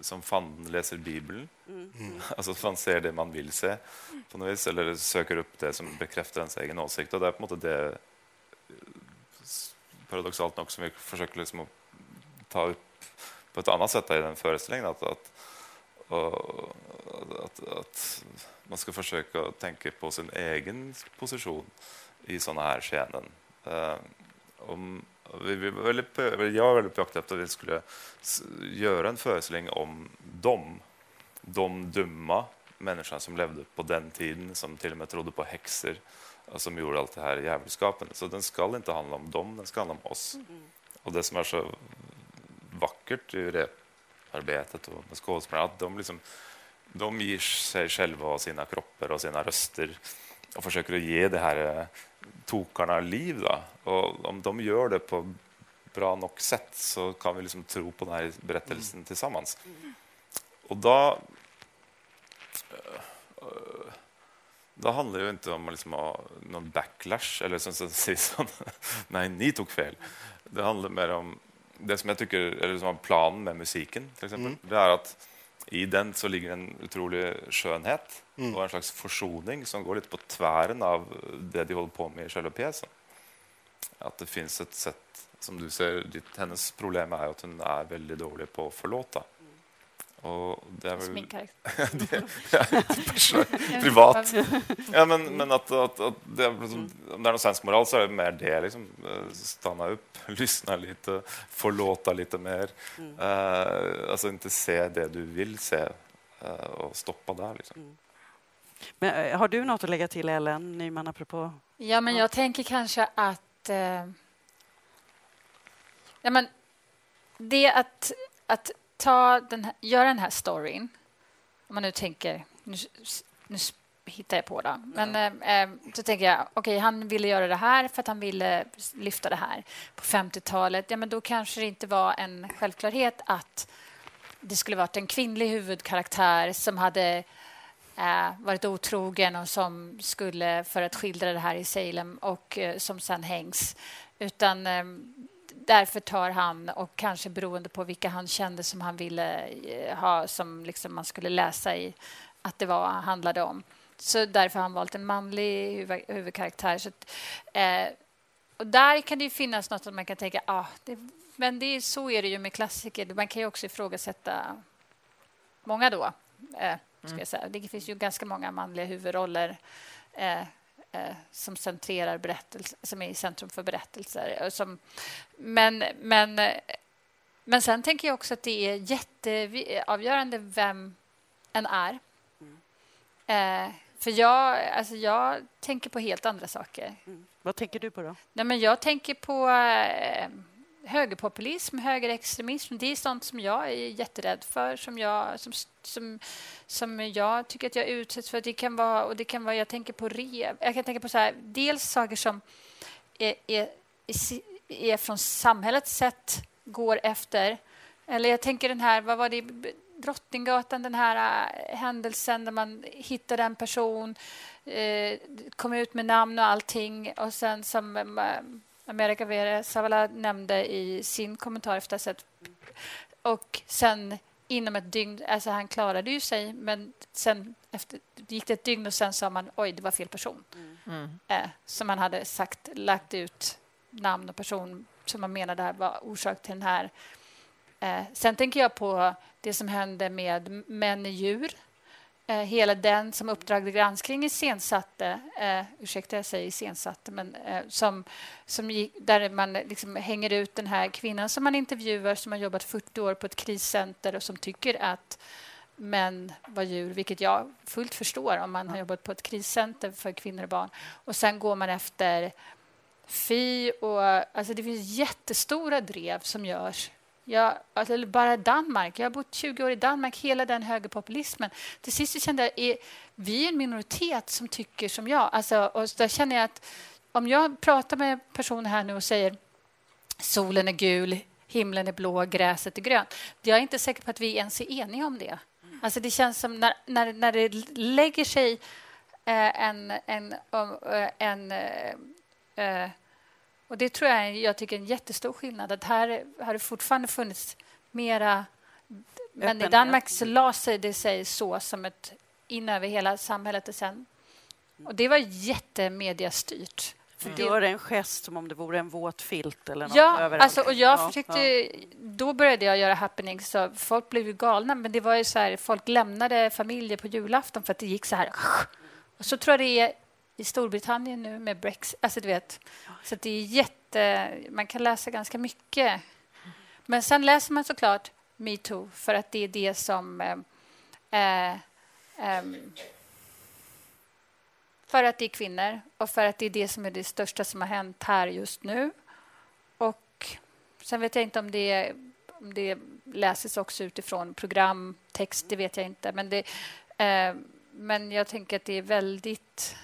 som fan läser Bibeln. Mm. Alltså att man ser det man vill se på något vis, eller söker upp det som bekräftar ens egen åsikt. Och det är på något det paradoxalt nog som vi försöker liksom ta upp på ett annat sätt i den föreställningen. Att, att, att, att, man ska försöka tänka på sin egen position i sådana här skeenden. Om, vi, vi var väldigt, jag var väldigt på jakt efter att vi skulle göra en föreställning om dem, de dumma människorna som levde på den tiden, som till och med trodde på häxor och som gjorde allt det här djävulskapen. Så den ska inte handla om dem, den ska handla om oss. Och det som är så vackert i reparbetet och med skådespelarna. Att de, liksom, de ger sig själva och sina kroppar och sina röster och försöker att ge det här eh, tokarna liv. Då. Och om de gör det på bra nog sätt så kan vi liksom tro på den här berättelsen mm. tillsammans. Och då... Eh, då handlar det inte om liksom någon backlash eller som säger nej, ni tog fel. Det handlar mer om det som jag tycker eller som var planen med musiken, till exempel, mm. det är att i den så ligger en otrolig skönhet mm. och en slags försoning som går lite på tvären av det de håller på med i själva pjäsen. Att det finns ett sätt, som du säger, hennes problem är att hon är väldigt dålig på att förlåta. Och det är väl... Min Privat. Ja, men, men att, att, att det, är, liksom, om det är någon svensk moral så är det mer det. Liksom, eh, stanna upp, lyssna lite, förlåta lite mer. Mm. Uh, alltså inte se det du vill se uh, och stoppa där. Liksom. Mm. Men, har du något att lägga till, Ellen Nyman, apropå... Ja, men jag tänker kanske att... Eh, ja, men det att, att ta den här, göra den här storyn, om man nu tänker... Nu, nu hittar jag på det. Men eh, eh, så tänker jag, okej, okay, han ville göra det här för att han ville lyfta det här. På 50-talet, ja, men då kanske det inte var en självklarhet att det skulle varit en kvinnlig huvudkaraktär som hade eh, varit otrogen och som skulle, för att skildra det här i Salem, och eh, som sen hängs. Utan eh, därför tar han, och kanske beroende på vilka han kände som han ville eh, ha, som liksom man skulle läsa i, att det var, handlade om. Så därför har han valt en manlig huvud, huvudkaraktär. Så att, eh, och där kan det finnas något som man kan tänka, ah, det, men det, så är det ju med klassiker. Man kan ju också ifrågasätta många då. Eh, Ska jag säga. Det finns ju ganska många manliga huvudroller eh, eh, som centrerar berättelser, som är i centrum för berättelser. Som, men, men, men sen tänker jag också att det är jätteavgörande vem en är. Eh, för jag, alltså jag tänker på helt andra saker. Mm. Vad tänker du på då? Nej, men jag tänker på eh, högerpopulism, högerextremism, det är sånt som jag är jätterädd för, som jag, som, som, som jag tycker att jag utsätts för. Det kan vara, och det kan vara, jag tänker på rev. Jag kan tänka på så här, dels saker som är, är, är från samhällets sätt, går efter. Eller jag tänker den här, vad var det, Drottninggatan, den här äh, händelsen där man hittade en person, eh, kom ut med namn och allting och sen som äh, America Vere Savala nämnde i sin kommentar efter att ha sett... Och sen inom ett dygn... Alltså han klarade ju sig, men sen efter, gick det ett dygn och sen sa man oj, det var fel person. Mm. Eh, som man hade sagt, lagt ut namn och person som man menade var orsak till den här. Eh, sen tänker jag på det som hände med män i djur Eh, hela den som Uppdrag granskning iscensatte, eh, ursäkta jag säger iscensatte, men eh, som, som gick, där man liksom hänger ut den här kvinnan som man intervjuar som har jobbat 40 år på ett kriscenter och som tycker att män var djur, vilket jag fullt förstår om man har jobbat på ett kriscenter för kvinnor och barn. Och sen går man efter Fi och alltså det finns jättestora drev som görs jag, alltså bara Danmark. Jag har bott 20 år i Danmark, hela den högerpopulismen. Till sist kände jag är vi är en minoritet som tycker som jag. Alltså, och där känner jag att om jag pratar med personer här nu och säger solen är gul, himlen är blå, gräset är grönt. Jag är inte säker på att vi ens är eniga om det. Alltså det känns som när, när, när det lägger sig eh, en, en, eh, en, en, en och Det tror jag jag tycker är en jättestor skillnad. Att här har det fortfarande funnits mera... Men Öppen, i Danmark så la sig det sig så som ett in över hela samhället. Och, sen. och det var jättemediastyrt. För du gör en gest som om det vore en våt filt eller något ja, över alltså, och jag försökte, ja. Då började jag göra happenings. Så folk blev ju galna. Men det var ju så här, folk lämnade familjer på julafton för att det gick så här. Och så tror jag det är i Storbritannien nu med Brexit. Alltså, du vet. Så det är jätte... Man kan läsa ganska mycket. Men sen läser man såklart metoo för att det är det som... Eh, eh, ehm, för att det är kvinnor och för att det är det som är det största som har hänt här just nu. Och sen vet jag inte om det, om det läses också utifrån programtext, det vet jag inte. Men, det, eh, men jag tänker att det är väldigt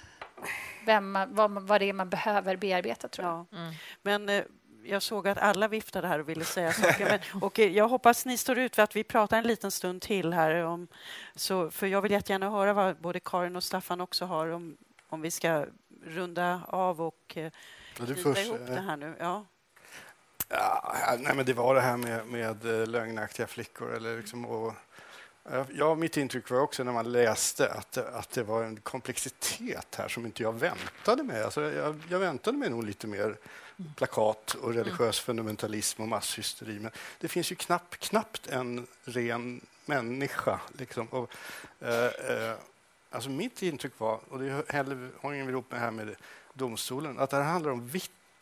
vem man, vad, vad det är man behöver bearbeta. tror jag. Ja. Mm. Men eh, jag såg att alla viftade här och ville säga saker. Men, och eh, jag hoppas ni står ut för att vi pratar en liten stund till här. Om, så, för jag vill jättegärna höra vad både Karin och Staffan också har om, om vi ska runda av och eh, knyta ihop det här nu. Ja. Ja, nej, men det var det här med, med lögnaktiga flickor. Eller liksom, och, Eh, ja, mitt intryck var också när man läste att, att det var en komplexitet här som inte jag väntade mig. Alltså jag, jag väntade mig nog lite mer plakat och religiös fundamentalism och masshysteri. Men det finns ju knapp, knappt en ren människa. Liksom. Och, eh, eh, alltså mitt intryck var, och det hänger ihop med det här med domstolen, att det här handlar om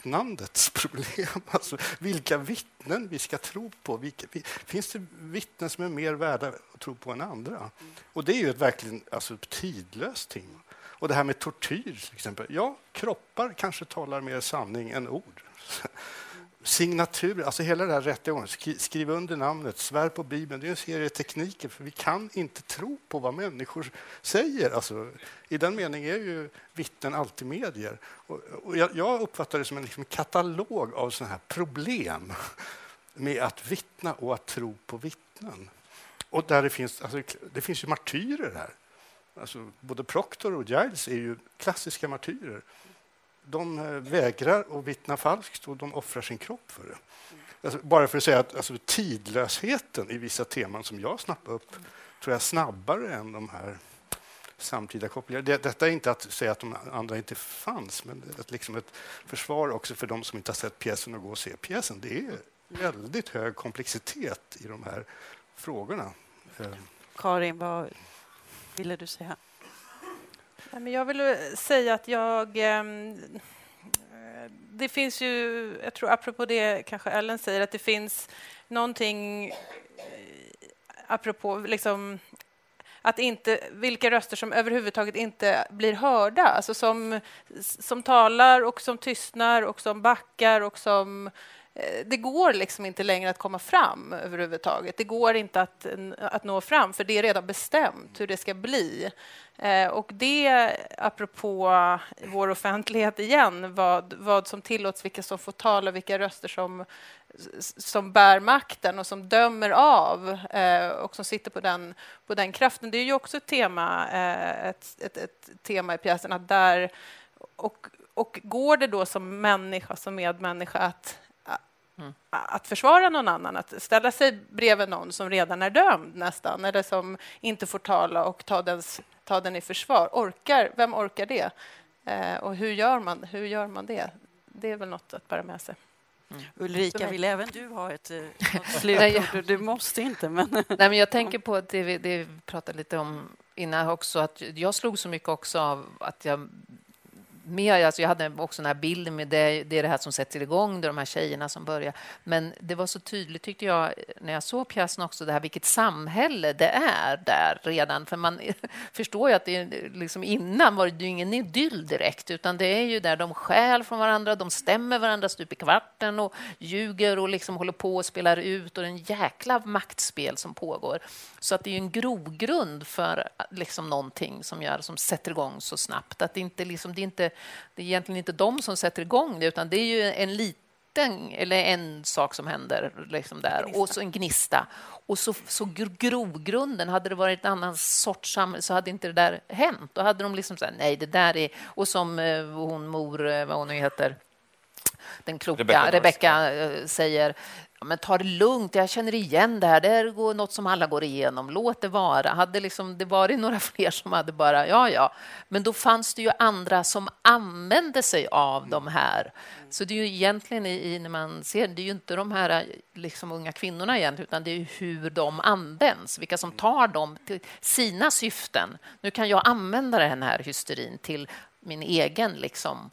vittnandets problem. Alltså vilka vittnen vi ska tro på. Vilka, finns det vittnen som är mer värda att tro på än andra? Och det är ju ett verkligen alltså, tidlöst ting. Och det här med tortyr, till exempel. Ja, kroppar kanske talar mer sanning än ord signatur, alltså hela det här rättegången, skriv under namnet, svär på Bibeln, det är en serie tekniker för vi kan inte tro på vad människor säger. Alltså, I den meningen är ju vittnen alltid medier. Och, och jag, jag, uppfattar det som en liksom, katalog av sådana här problem med att vittna och att tro på vittnen. Och där det finns, alltså, det finns ju martyrer här. Alltså, både Proctor och Giles är ju klassiska martyrer de eh, vägrar att vittna falskt och de offrar sin kropp för det. Alltså, bara för att säga att alltså, tidlösheten i vissa teman som jag snappade upp tror jag snabbare än de här samtida kopplingarna. Det, detta är inte att säga att de andra inte fanns, men ett, liksom ett försvar också för de som inte har sett pjäsen och gå och se pjäsen. Det är väldigt hög komplexitet i de här frågorna. Eh. Karin, vad ville du säga? Jag vill säga att jag... Ehm, eh, det finns ju, jag tror apropå det kanske Ellen säger, att det finns någonting eh, apropå liksom, att inte, vilka röster som överhuvudtaget inte blir hörda, alltså som, som talar och som tystnar och som backar och som eh, det går liksom inte längre att komma fram överhuvudtaget. Det går inte att, att nå fram, för det är redan bestämt hur det ska bli. Eh, och det, apropå vår offentlighet igen, vad, vad som tillåts, vilka som får tala, vilka röster som, som bär makten och som dömer av eh, och som sitter på den, på den kraften. Det är ju också ett tema, ett, ett, ett tema i pjäsen, att där... Och, och går det då som människa, som medmänniska, att Mm. att försvara någon annan, att ställa sig bredvid någon som redan är dömd nästan, eller som inte får tala och ta, dens, ta den i försvar. Orkar, vem orkar det? Eh, och hur gör, man, hur gör man det? Det är väl något att bära med sig. Mm. Ulrika, vill även du ha ett, eh, slutord? Du måste inte, men... Nej, men jag tänker på det vi, det vi pratade lite om innan också, att jag slog så mycket också av att jag med, alltså jag hade också den här bilden med det, det är det här som sätter igång, det är de här tjejerna som börjar. Men det var så tydligt, tyckte jag, när jag såg pjäsen också, det här vilket samhälle det är där redan. För man förstår ju att det liksom innan var det ju ingen idyll direkt, utan det är ju där de stjäl från varandra, de stämmer varandra stup i kvarten och ljuger och liksom håller på och spelar ut och det är en jäkla maktspel som pågår. Så att det är en grogrund för liksom någonting som, gör, som sätter igång så snabbt. Att det, inte liksom, det, är inte, det är egentligen inte de som sätter igång det, utan det är ju en liten eller en sak som händer liksom där och så en gnista. Och så, så grogrunden, hade det varit en annan sorts samhälle så hade inte det där hänt. Då hade de liksom sagt nej, det där är... Och som eh, hon mor, eh, vad hon nu heter, den kloka Rebecka eh, säger men ta det lugnt, jag känner igen det här, det är något som alla går igenom, låt det vara. Hade liksom det varit några fler som hade bara, ja, ja. Men då fanns det ju andra som använde sig av de här. Så det är ju egentligen, i, när man ser det är ju inte de här liksom, unga kvinnorna egentligen, utan det är hur de används, vilka som tar dem till sina syften. Nu kan jag använda den här hysterin till min egen liksom,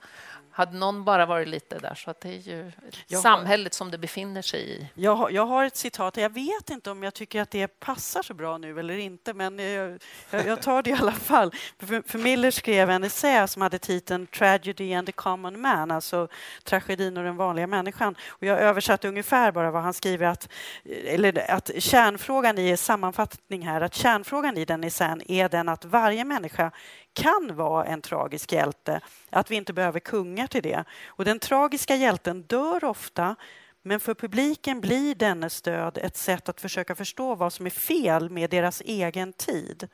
hade någon bara varit lite där, så att det är ju jag samhället har, som det befinner sig i. Jag har, jag har ett citat, jag vet inte om jag tycker att det passar så bra nu eller inte, men jag, jag tar det i alla fall. För, för Miller skrev en essä som hade titeln Tragedy and the common man, alltså tragedin och den vanliga människan. Och jag översatte ungefär bara vad han skriver, att, eller att kärnfrågan i sammanfattning här, att kärnfrågan i den essän är den att varje människa kan vara en tragisk hjälte, att vi inte behöver kungar till det. Och den tragiska hjälten dör ofta men för publiken blir dennes död ett sätt att försöka förstå vad som är fel med deras egen tid.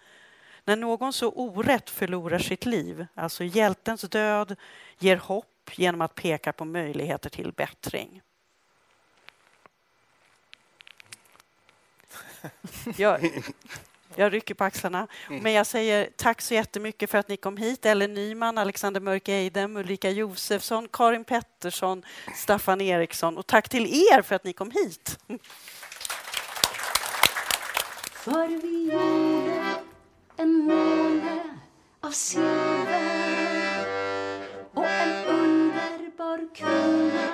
När någon så orätt förlorar sitt liv, alltså hjältens död, ger hopp genom att peka på möjligheter till bättring. Jag, jag rycker på axlarna. Mm. Men jag säger tack så jättemycket för att ni kom hit. Ellen Nyman, Alexander Mörk Eidem, Ulrika Josefsson, Karin Pettersson, Staffan Eriksson och tack till er för att ni kom hit. För vi gjorde en måne av silver och en underbar kväll